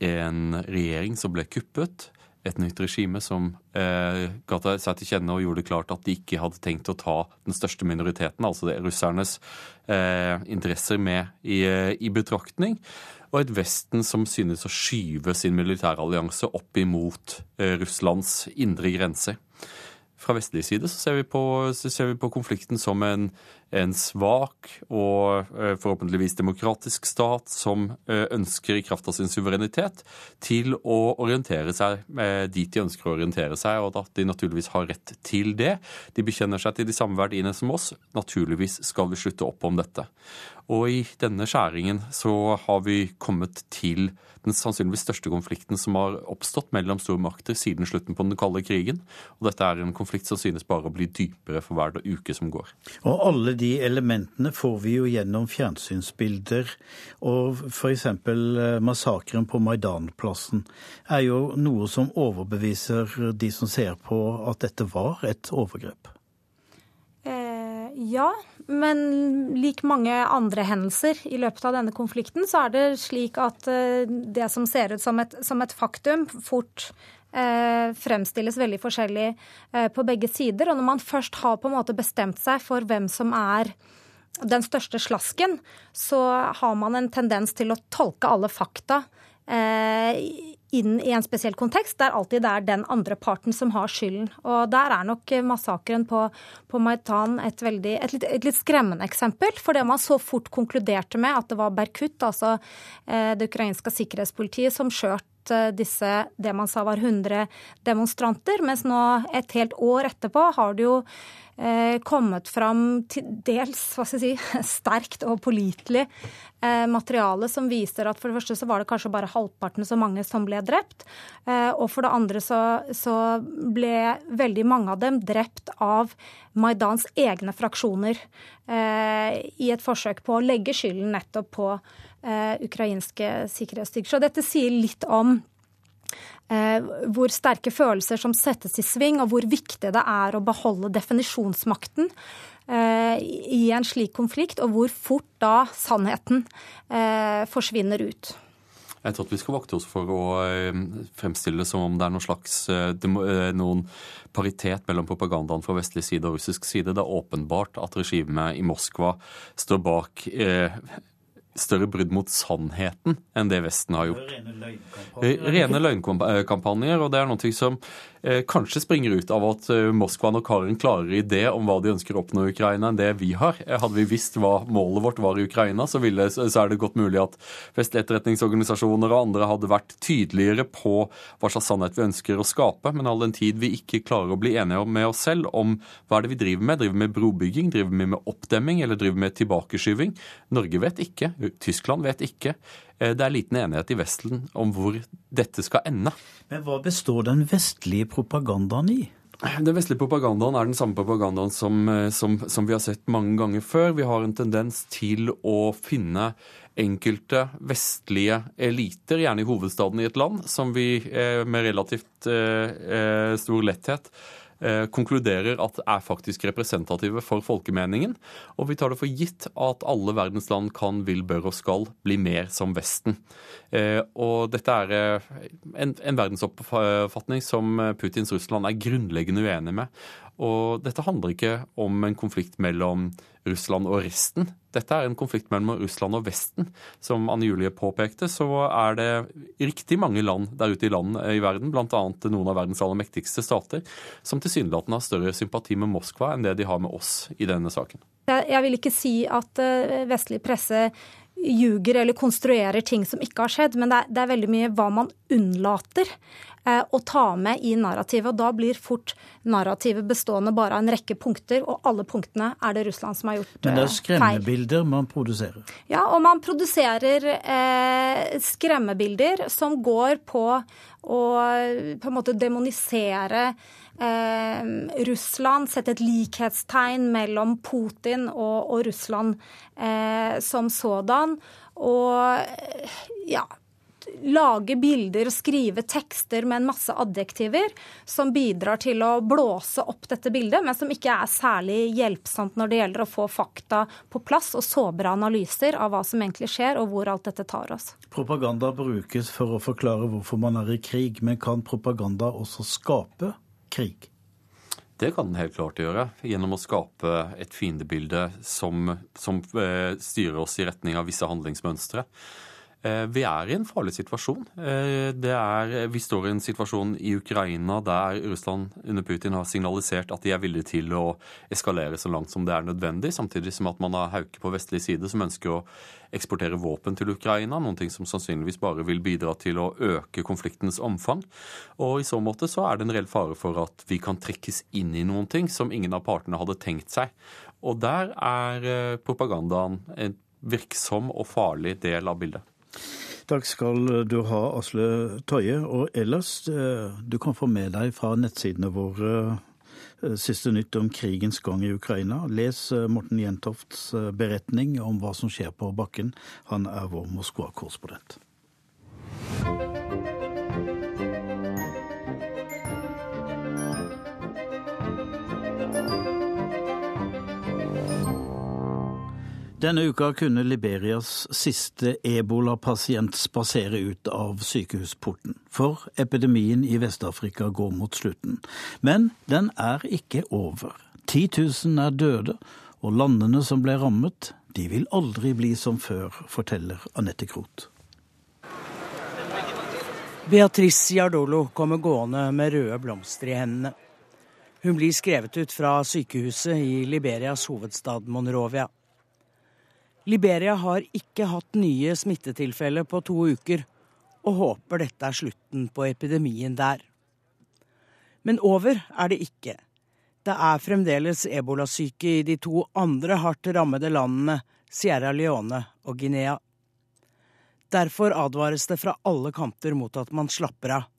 en regjering som ble kuppet. Et nytt regime som eh, ga seg til kjenne og gjorde det klart at de ikke hadde tenkt å ta den største minoriteten, altså det russernes eh, interesser, med i, i, betraktning. Og et Vesten som synes å skyve sin militærallianse opp imot eh, Russlands indre grenser. Fra vestlig side så ser vi på, ser vi på konflikten som en, en svak og eh, forhåpentligvis demokratisk stat som eh, ønsker i kraft av sin suverenitet til å orientere seg eh, dit de ønsker å orientere seg, og at de naturligvis har rett til det. De bekjenner seg til de samme verdiene som oss. Naturligvis skal vi slutte opp om dette. Og i denne skjæringen så har vi kommet til den sannsynligvis største konflikten som har oppstått mellom stormakter siden slutten på den kalde krigen. Og dette er en konflikt som synes bare å bli dypere for hver uke som går. Og alle de elementene får vi jo gjennom fjernsynsbilder. Og f.eks. Eh, massakren på Maidanplassen er jo noe som overbeviser de som ser på at dette var et overgrep. Eh, ja, men lik mange andre hendelser i løpet av denne konflikten, så er det slik at eh, det som ser ut som et, som et faktum, fort fremstilles veldig forskjellig eh, på begge sider. Og når man først har på en måte bestemt seg for hvem som er den største slasken, så har man en tendens til å tolke alle fakta eh, inn i en spesiell kontekst, der alltid det er den andre parten som har skylden. Og der er nok massakren på, på Maitan et, veldig, et, litt, et litt skremmende eksempel. Fordi man så fort konkluderte med at det var Berkut, altså eh, det ukrainske sikkerhetspolitiet, som skjøt Eh, disse, det man sa var 100 demonstranter, mens nå et helt år etterpå har det jo eh, kommet fram til dels hva skal jeg si, sterkt og pålitelig eh, materiale som viser at for det første så var det kanskje bare halvparten så mange som ble drept. Eh, og for det andre så, så, ble veldig mange av dem drept av Maidans egne fraksjoner eh, i et forsøk på å legge skylden nettopp på eh, ukrainske sikkerhetsstyrker. Så dette sier litt om eh, hvor sterke følelser som settes i sving, og hvor viktig det er å beholde definisjonsmakten eh, i en slik konflikt, og hvor fort da sannheten eh, forsvinner ut. Jeg tror at vi skal vakte oss for å eh, fremstille det som om det er noen slags eh, noen paritet mellom propagandaen fra vestlig side og russisk side. Det er åpenbart at regimet i Moskva står bak eh, større brudd mot sannheten enn det Vesten har gjort. Rene løgnkampanjer, og det er noe som Eh, kanskje springer ut av at eh, Moskva nok har en klarere idé om hva de ønsker å oppnå i Ukraina, enn det vi har. Eh, hadde vi visst hva målet vårt var i Ukraina, så, ville, så er det godt mulig at vestlige etterretningsorganisasjoner og andre hadde vært tydeligere på hva slags sannhet vi ønsker å skape. Men all den tid vi ikke klarer å bli enige med oss selv om hva er det vi driver med, driver vi med brobygging, driver vi med oppdemming eller driver vi med tilbakeskyving? Norge vet ikke, Tyskland vet ikke. Eh, det er liten enighet i Vesten om hvor dette skal ende. Men hva består den vestlige propagandaen i? Den vestlige propagandaen er den samme propagandaen som, eh, som, som, vi har sett mange ganger før. Vi har en tendens til å finne enkelte vestlige eliter, gjerne i hovedstaden i et land, som vi eh, med relativt stor letthet konkluderer at er faktisk representative for folkemeningen. Og vi tar det for gitt at alle verdens land kan, vil, bør og skal bli mer som Vesten. Eh, og dette er eh, en, en verdensoppfatning som Putins Russland er grunnleggende uenig med. Og dette handler ikke om en konflikt mellom Russland og resten. Dette er en konflikt mellom Russland og Vesten. Som Anne Julie påpekte, så er det riktig mange land der ute i, land, i verden, bl.a. noen av verdens aller mektigste stater, som tilsynelatende har større sympati med Moskva enn det de har med oss i denne saken. Jeg vil ikke si at eh, vestlig presse ljuger eller konstruerer ting som ikke har skjedd, men det er, det er veldig mye hva man unnlater eh, å ta med i narrativet. og Da blir fort narrativet bestående bare av en rekke punkter, og alle punktene er det Russland som har gjort feil. Men det er eh, skremmebilder man produserer? Ja, og man produserer eh, skremmebilder som går på å på en måte demonisere eh, Russland, sette et likhetstegn mellom Putin og, og Russland eh, som sådan. Og ja, lage bilder og skrive tekster med en masse adjektiver som bidrar til å blåse opp dette bildet, men som ikke er særlig hjelpsomt når det gjelder å få fakta på plass og såbre analyser av hva som egentlig skjer, og hvor alt dette tar oss. Propaganda brukes for å forklare hvorfor man er i krig, men kan propaganda også skape krig? Det kan den helt klart gjøre, gjennom å skape et fiendebilde som, som eh, styrer oss i retning av visse handlingsmønstre. Eh, vi er i en farlig situasjon. Eh, er, vi står i en situasjon i Ukraina der Russland under Putin har signalisert at de er villige til å eskalere så langt som det er nødvendig, samtidig som at man har hauker på vestlig side som ønsker å eksportere våpen til Ukraina, noen ting som sannsynligvis bare vil bidra til å øke konfliktens omfang. Og i så måte så er det en reell fare for at vi kan trekkes inn i noen ting som ingen av partene hadde tenkt seg. Og der er eh, propagandaen en virksom og farlig del av bildet. Takk skal du ha, Asle Tøye. Og ellers, eh, du kan få med deg fra nettsidene våre siste nytt om krigens gang i Ukraina. Les Morten Jentofts beretning om hva som skjer på bakken. Han er vår Moskva-korrespondent. Denne uka kunne Liberias siste ebolapasient spasere ut av sykehusporten. For epidemien i Vest-Afrika går mot slutten. Men den er ikke over. 10 000 er døde, og landene som ble rammet, de vil aldri bli som før, forteller Anette Kroth. Beatrice Giardolo kommer gående med røde blomster i hendene. Hun blir skrevet ut fra sykehuset i Liberias hovedstad Monrovia. Liberia har ikke hatt nye smittetilfeller på to uker, og håper dette er slutten på epidemien der. Men over er det ikke. Det er fremdeles ebolasyke i de to andre hardt rammede landene, Sierra Leone og Guinea. Derfor advares det fra alle kanter mot at man slapper av.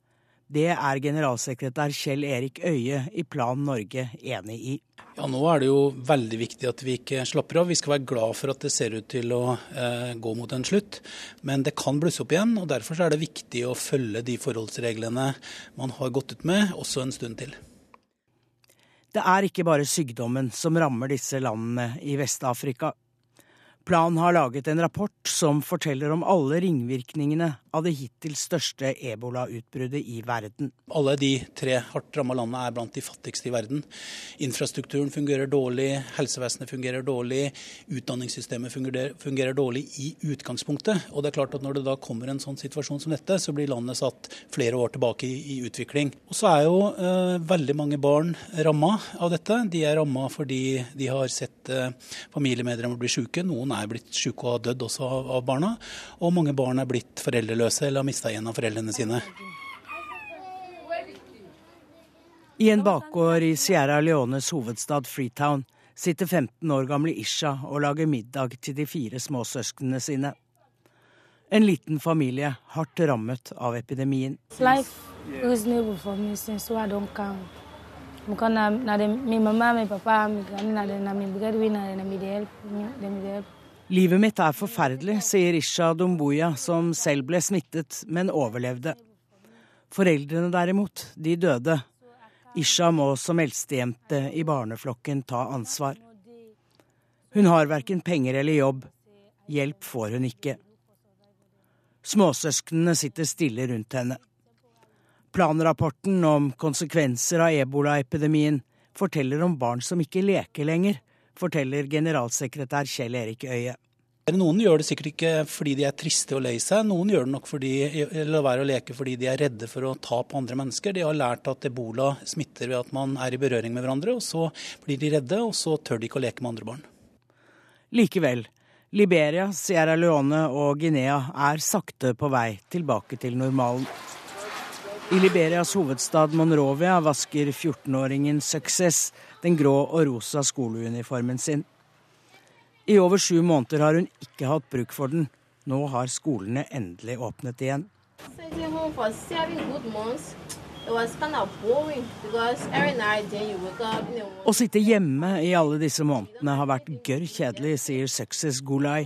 Det er generalsekretær Kjell Erik Øie i Plan Norge enig i. Ja, Nå er det jo veldig viktig at vi ikke slapper av. Vi skal være glad for at det ser ut til å eh, gå mot en slutt. Men det kan blusse opp igjen, og derfor er det viktig å følge de forholdsreglene man har gått ut med, også en stund til. Det er ikke bare sykdommen som rammer disse landene i Vest-Afrika. Plan har laget en rapport som forteller om alle ringvirkningene av det hittil største ebolautbruddet i verden. Alle de tre hardt ramma landene er blant de fattigste i verden. Infrastrukturen fungerer dårlig, helsevesenet fungerer dårlig, utdanningssystemet fungerer, fungerer, dårlig i utgangspunktet. Og det er klart at Når det da kommer en sånn situasjon som dette, så blir landet satt flere år tilbake i, i utvikling. Og så er jo eh, veldig mange barn ramma av dette. De er ramma fordi de har sett eh, familiemedlemmer bli syke. Noen er blitt syke og har dødd også av, av, barna. Og mange barn er blitt foreldreløse eller har mista en av foreldrene sine. I en bakgård i Sierra Leones hovedstad Freetown sitter 15 år gamle Isha og lager middag til de fire småsøsknene sine. En liten familie hardt rammet av epidemien. Life Livet mitt er forferdelig, sier Isha Domboya, som selv ble smittet, men overlevde. Foreldrene derimot, de døde. Isha må som eldstejente i barneflokken ta ansvar. Hun har verken penger eller jobb. Hjelp får hun ikke. Småsøsknene sitter stille rundt henne. Planrapporten om konsekvenser av ebolaepidemien forteller om barn som ikke leker lenger, forteller generalsekretær Kjell Erik Øie. Noen gjør det sikkert ikke fordi de er triste og lei seg, noen gjør det nok fordi, eller være å leke fordi de er redde for å ta på andre mennesker. De har lært at ebola smitter ved at man er i berøring med hverandre, og så blir de redde, og så tør de ikke å leke med andre barn. Likevel, Liberia, Sierra Leone og Guinea er sakte på vei tilbake til normalen. I Liberias hovedstad Monrovia vasker 14-åringen Success den grå og rosa skoleuniformen sin. I over sju måneder har hun ikke hatt bruk for den. Nå har skolene endelig åpnet igjen. Å sitte hjemme i alle disse månedene har vært gørr kjedelig, sier Success Gulai.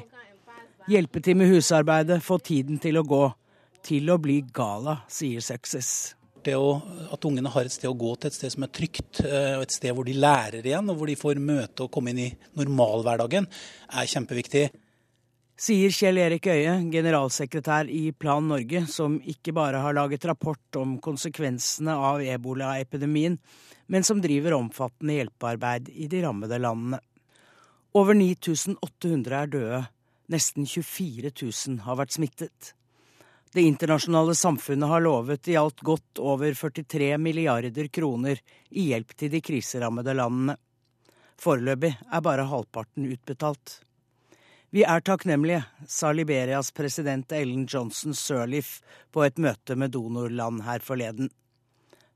Hjelpe til med husarbeidet, få tiden til å gå til å bli gala, sier Success. Det å, at ungene har et sted å gå til, et sted som er trygt, eh, og et sted hvor de lærer igjen, og hvor de får møte og komme inn i normalhverdagen, er kjempeviktig. Sier Kjell Erik Øie, generalsekretær i Plan Norge, som ikke bare har laget rapport om konsekvensene av ebolaepidemien, men som driver omfattende hjelpearbeid i de rammede landene. Over 9800 er døde, nesten 24 000 har vært smittet. Det internasjonale samfunnet har lovet i alt godt over 43 milliarder kroner i hjelp til de kriserammede landene. Foreløpig er bare halvparten utbetalt. Vi er takknemlige, sa Liberias president Ellen Johnson Sirleaf på et møte med donorland her forleden.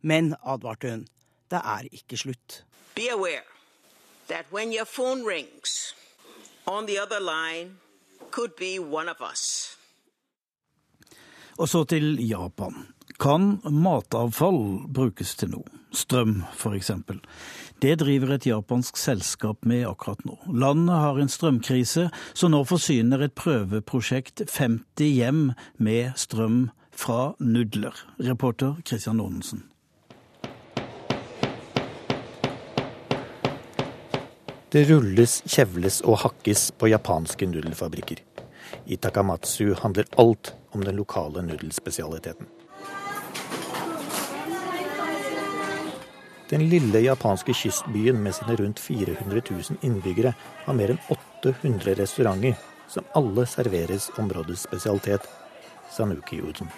Men, advarte hun, det er ikke slutt. Be aware that when your phone rings, on the other line could be one of us. Og så til Japan. Kan matavfall brukes til noe? Strøm, f.eks. Det driver et japansk selskap med akkurat nå. Landet har en strømkrise, så nå forsyner et prøveprosjekt 50 hjem med strøm fra nudler. Reporter Christian Aanensen. Det rulles, kjevles og hakkes på japanske nudelfabrikker. I Takamatsu handler alt om den lokale nudelspesialiteten. Den lille japanske kystbyen med sine rundt 400 000 innbyggere har mer enn 800 restauranter som alle serveres områdets spesialitet, sanuki-uden.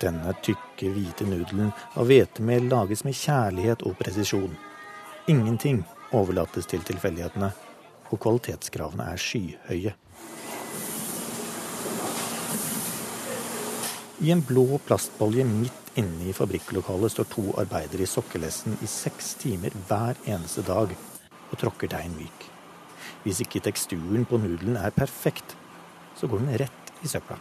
Denne tykke, hvite nudelen av hvetemel lages med kjærlighet og presisjon. Ingenting overlates til tilfeldighetene, og kvalitetskravene er skyhøye. I en blå plastbolje midt Inne i fabrikklokalet står to arbeidere i sokkelesten i seks timer hver eneste dag og tråkker deigen myk. Hvis ikke teksturen på nudelen er perfekt, så går den rett i søpla.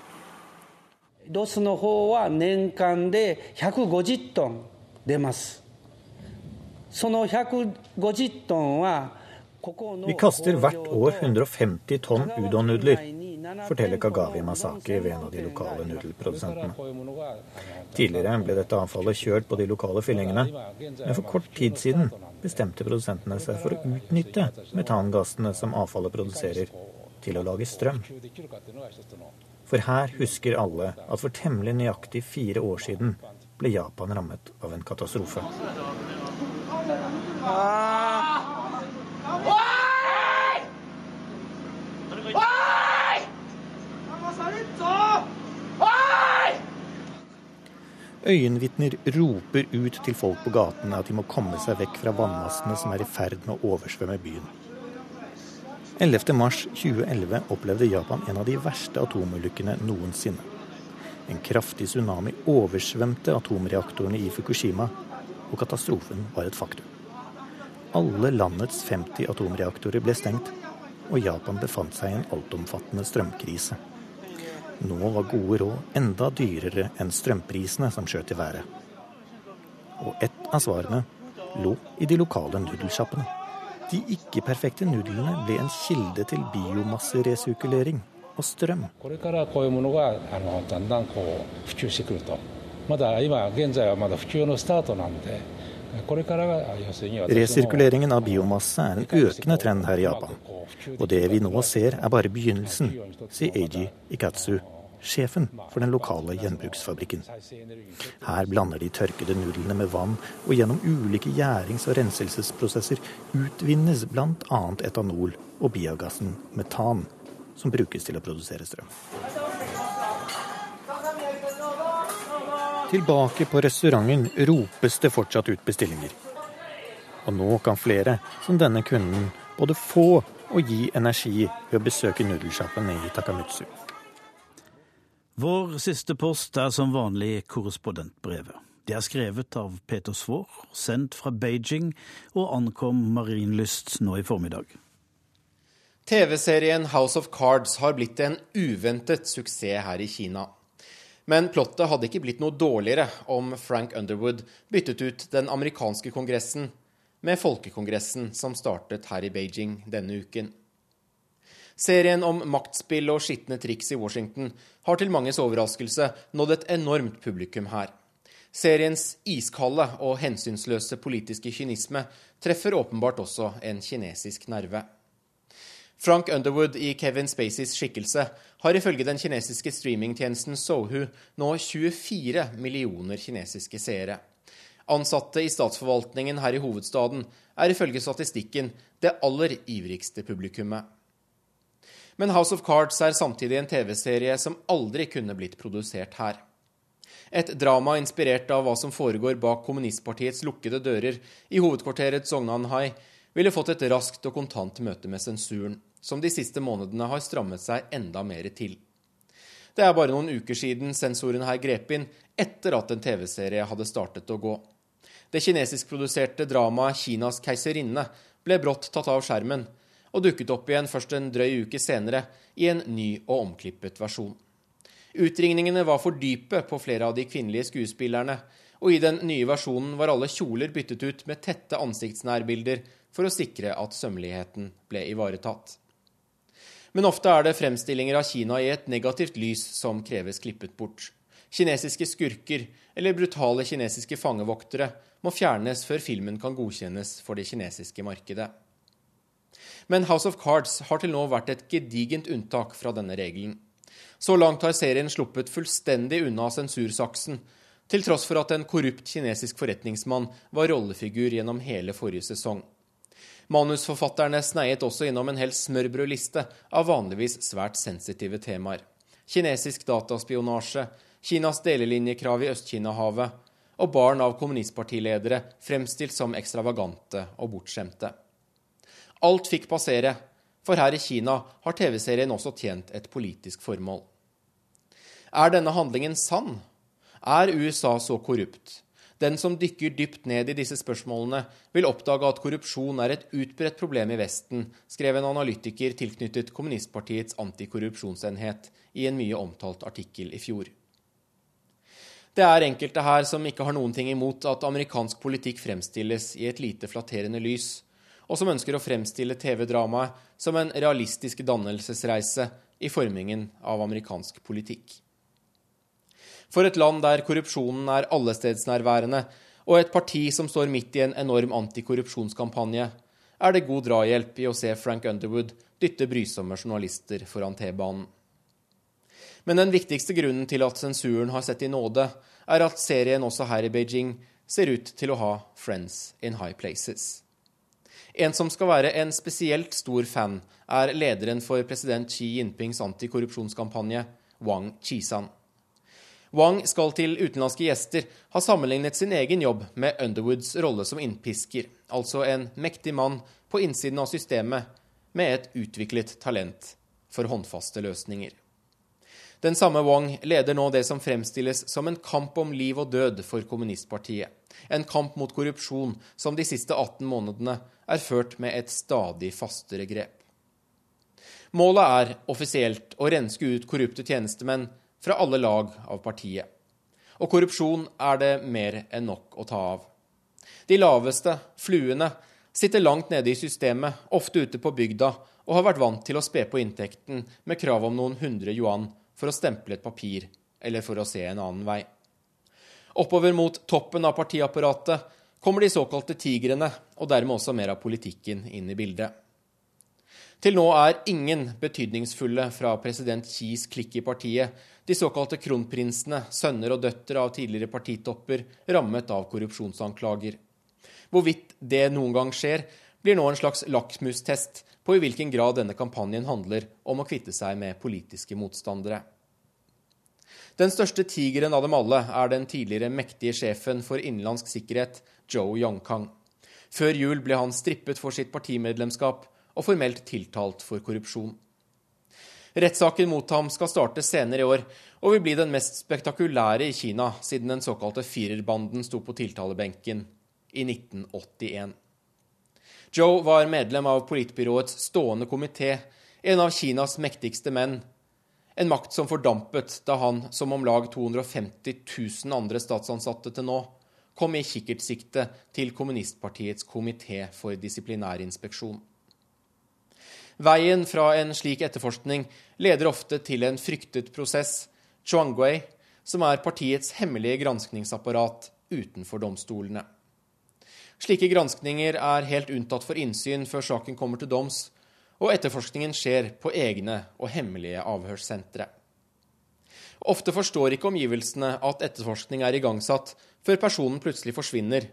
Vi kaster hvert år 150 tonn udon-nudler forteller Kagavi Masaki ved en av de lokale nudelprodusentene. Tidligere ble dette avfallet kjørt på de lokale fyllingene, men for kort tid siden bestemte produsentene seg for å utnytte metangassene som avfallet produserer, til å lage strøm. For her husker alle at for temmelig nøyaktig fire år siden ble Japan rammet av en katastrofe. Øyenvitner roper ut til folk på gatene at de må komme seg vekk fra vannmassene som er i ferd med å oversvømme byen. 11.3.2011 opplevde Japan en av de verste atomulykkene noensinne. En kraftig tsunami oversvømte atomreaktorene i Fukushima, og katastrofen var et faktum. Alle landets 50 atomreaktorer ble stengt, og Japan befant seg i en altomfattende strømkrise. Nå var gode råd enda dyrere enn strømprisene som skjøt i været. Og ett av svarene lå i de lokale nudelsjappene. De ikke-perfekte nudlene ble en kilde til biomasseresirkulering og strøm. Resirkuleringen av biomasse er en økende trend her i Japan. Og det vi nå ser er bare begynnelsen, sier Eiji Ikatsu, sjefen for den lokale gjenbruksfabrikken. Her blander de tørkede nudlene med vann, og gjennom ulike gjærings- og renselsesprosesser utvinnes bl.a. etanol og biogassen metan, som brukes til å produsere strøm. Tilbake på restauranten ropes det fortsatt ut bestillinger. Og nå kan flere, som denne kunden, både få og gi energi ved å besøke nudelsjappen i Takamutsu. Vår siste post er som vanlig korrespondentbrevet. Det er skrevet av Peter Svaar, sendt fra Beijing og ankom Marienlyst nå i formiddag. TV-serien House of Cards har blitt en uventet suksess her i Kina. Men plottet hadde ikke blitt noe dårligere om Frank Underwood byttet ut den amerikanske kongressen med folkekongressen som startet her i Beijing denne uken. Serien om maktspill og skitne triks i Washington har til manges overraskelse nådd et enormt publikum her. Seriens iskalde og hensynsløse politiske kynisme treffer åpenbart også en kinesisk nerve. Frank Underwood i Kevin Spaceys skikkelse har ifølge den kinesiske streamingtjenesten Sohu nå 24 millioner kinesiske seere. Ansatte i statsforvaltningen her i hovedstaden er ifølge statistikken det aller ivrigste publikummet. Men House of Cards er samtidig en TV-serie som aldri kunne blitt produsert her. Et drama inspirert av hva som foregår bak kommunistpartiets lukkede dører i hovedkvarteret Sognanhai, ville fått et raskt og kontant møte med sensuren, som de siste månedene har strammet seg enda mer til. Det er bare noen uker siden sensoren her grep inn, etter at en TV-serie hadde startet å gå. Det kinesiskproduserte dramaet 'Kinas keiserinne' ble brått tatt av skjermen, og dukket opp igjen først en drøy uke senere i en ny og omklippet versjon. Utringningene var for dype på flere av de kvinnelige skuespillerne, og i den nye versjonen var alle kjoler byttet ut med tette ansiktsnærbilder for å sikre at sømmeligheten ble ivaretatt. Men ofte er det fremstillinger av Kina i et negativt lys som kreves klippet bort. Kinesiske skurker eller brutale kinesiske fangevoktere må fjernes før filmen kan godkjennes for det kinesiske markedet. Men House of Cards har til nå vært et gedigent unntak fra denne regelen. Så langt har serien sluppet fullstendig unna sensursaksen, til tross for at en korrupt kinesisk forretningsmann var rollefigur gjennom hele forrige sesong. Manusforfatterne sneiet også innom en hel smørbrødliste av vanligvis svært sensitive temaer. Kinesisk dataspionasje, Kinas delelinjekrav i Øst-Kina-havet og barn av kommunistpartiledere fremstilt som ekstravagante og bortskjemte. Alt fikk passere, for her i Kina har TV-serien også tjent et politisk formål. Er denne handlingen sann? Er USA så korrupt? Den som dykker dypt ned i disse spørsmålene, vil oppdage at korrupsjon er et utbredt problem i Vesten, skrev en analytiker tilknyttet kommunistpartiets antikorrupsjonsenhet i en mye omtalt artikkel i fjor. Det er enkelte her som ikke har noen ting imot at amerikansk politikk fremstilles i et lite flatterende lys, og som ønsker å fremstille TV-dramaet som en realistisk dannelsesreise i formingen av amerikansk politikk. For et land der korrupsjonen er allestedsnærværende, og et parti som står midt i en enorm antikorrupsjonskampanje, er det god drahjelp i å se Frank Underwood dytte brysomme journalister foran T-banen. Men den viktigste grunnen til at sensuren har sett i nåde, er at serien også her i Beijing ser ut til å ha friends in high places. En som skal være en spesielt stor fan, er lederen for president Xi Jinpings antikorrupsjonskampanje, Wang Chisan. Wang skal til utenlandske gjester ha sammenlignet sin egen jobb med Underwoods rolle som innpisker, altså en mektig mann på innsiden av systemet med et utviklet talent for håndfaste løsninger. Den samme Wang leder nå det som fremstilles som en kamp om liv og død for kommunistpartiet. En kamp mot korrupsjon som de siste 18 månedene er ført med et stadig fastere grep. Målet er offisielt å renske ut korrupte tjenestemenn fra alle lag av partiet. Og korrupsjon er det mer enn nok å ta av. De laveste, fluene, sitter langt nede i systemet, ofte ute på bygda, og har vært vant til å spe på inntekten med krav om noen hundre yuan for å stemple et papir eller for å se en annen vei. Oppover mot toppen av partiapparatet kommer de såkalte tigrene, og dermed også mer av politikken inn i bildet. Til nå er ingen betydningsfulle fra president Xis klikk i partiet, de såkalte kronprinsene, sønner og døtre av tidligere partitopper, rammet av korrupsjonsanklager. Hvorvidt det noen gang skjer, blir nå en slags lakmustest på i hvilken grad denne kampanjen handler om å kvitte seg med politiske motstandere. Den største tigeren av dem alle er den tidligere mektige sjefen for innenlandsk sikkerhet, Joe Yongkang. Før jul ble han strippet for sitt partimedlemskap og formelt tiltalt for korrupsjon. Rettssaken mot ham skal starte senere i år og vil bli den mest spektakulære i Kina siden den såkalte firerbanden sto på tiltalebenken i 1981. Joe var medlem av politbyråets stående komité, en av Kinas mektigste menn. En makt som fordampet da han, som om lag 250 000 andre statsansatte til nå, kom i kikkertsikte til kommunistpartiets komité for disiplinærinspeksjon. Veien fra en slik etterforskning leder ofte til en fryktet prosess, Chuangwei, som er partiets hemmelige granskningsapparat utenfor domstolene. Slike granskninger er helt unntatt for innsyn før saken kommer til doms, og etterforskningen skjer på egne og hemmelige avhørssentre. Ofte forstår ikke omgivelsene at etterforskning er igangsatt, før personen plutselig forsvinner,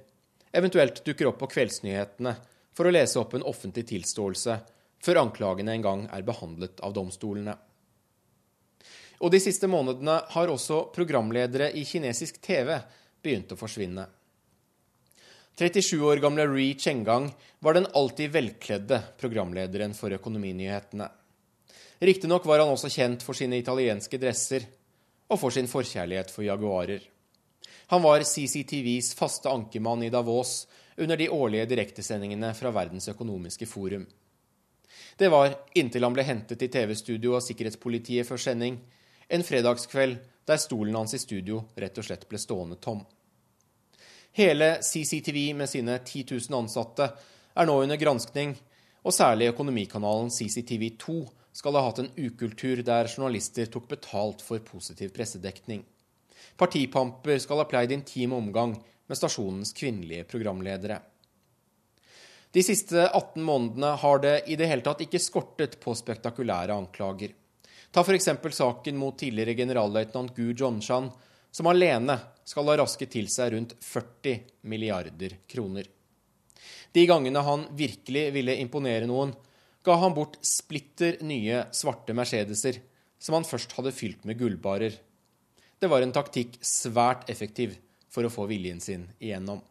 eventuelt dukker opp på kveldsnyhetene for å lese opp en offentlig tilståelse før anklagene en gang er behandlet av domstolene. Og de siste månedene har også programledere i kinesisk TV begynt å forsvinne. 37 år gamle Ri Chengang var den alltid velkledde programlederen for Økonominyhetene. Riktignok var han også kjent for sine italienske dresser og for sin forkjærlighet for jaguarer. Han var CCTVs faste ankermann i Davos under de årlige direktesendingene fra Verdens økonomiske forum. Det var, inntil han ble hentet i TV-studio av sikkerhetspolitiet før sending, en fredagskveld der stolen hans i studio rett og slett ble stående tom. Hele CCTV med sine 10 000 ansatte er nå under granskning, og særlig økonomikanalen CCTV2 skal ha hatt en ukultur der journalister tok betalt for positiv pressedekning. Partipamper skal ha pleid intim omgang med stasjonens kvinnelige programledere. De siste 18 månedene har det i det hele tatt ikke skortet på spektakulære anklager. Ta f.eks. saken mot tidligere generalløytnant Gu Jonshan, som alene skal ha rasket til seg rundt 40 milliarder kroner. De gangene han virkelig ville imponere noen, ga han bort splitter nye svarte Mercedeser, som han først hadde fylt med gullbarer. Det var en taktikk svært effektiv for å få viljen sin igjennom.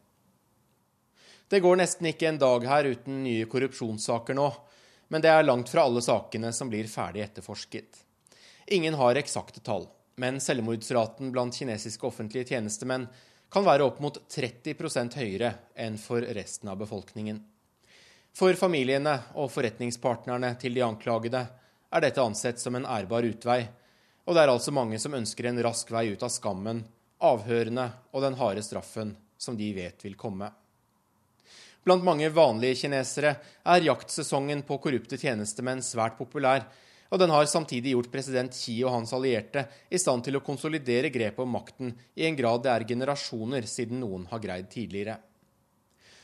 Det går nesten ikke en dag her uten nye korrupsjonssaker nå, men det er langt fra alle sakene som blir ferdig etterforsket. Ingen har eksakte tall, men selvmordsraten blant kinesiske offentlige tjenestemenn kan være opp mot 30% høyere enn for resten av befolkningen. For familiene og forretningspartnerne til de anklagede er dette ansett som en ærbar utvei, og det er altså mange som ønsker en rask vei ut av skammen, avhørene og den harde straffen som de vet vil komme. Blant mange vanlige kinesere er jaktsesongen på korrupte tjenestemenn svært populær, og den har samtidig gjort president Xi og hans allierte i stand til å konsolidere grepet om makten i en grad det er generasjoner siden noen har greid tidligere.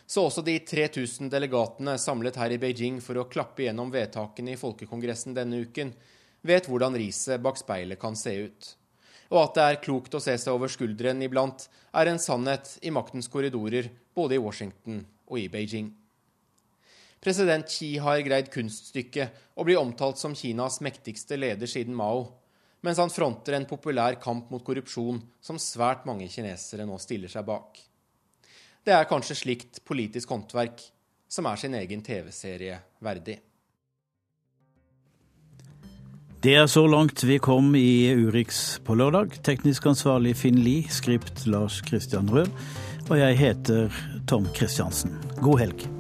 Så også de 3000 delegatene samlet her i Beijing for å klappe gjennom vedtakene i Folkekongressen denne uken, vet hvordan riset bak speilet kan se ut. Og at det er klokt å se seg over skulderen iblant, er en sannhet i maktens korridorer både i Washington og i Beijing. President Xi har greid kunststykket å bli omtalt som Kinas mektigste leder siden Mao, mens han fronter en populær kamp mot korrupsjon som svært mange kinesere nå stiller seg bak. Det er kanskje slikt politisk håndverk som er sin egen TV-serie verdig. Det er så langt vi kom i Urix på lørdag. Teknisk ansvarlig Finn Lie, skript Lars Christian Rød. Og jeg heter Tom Christiansen. God helg.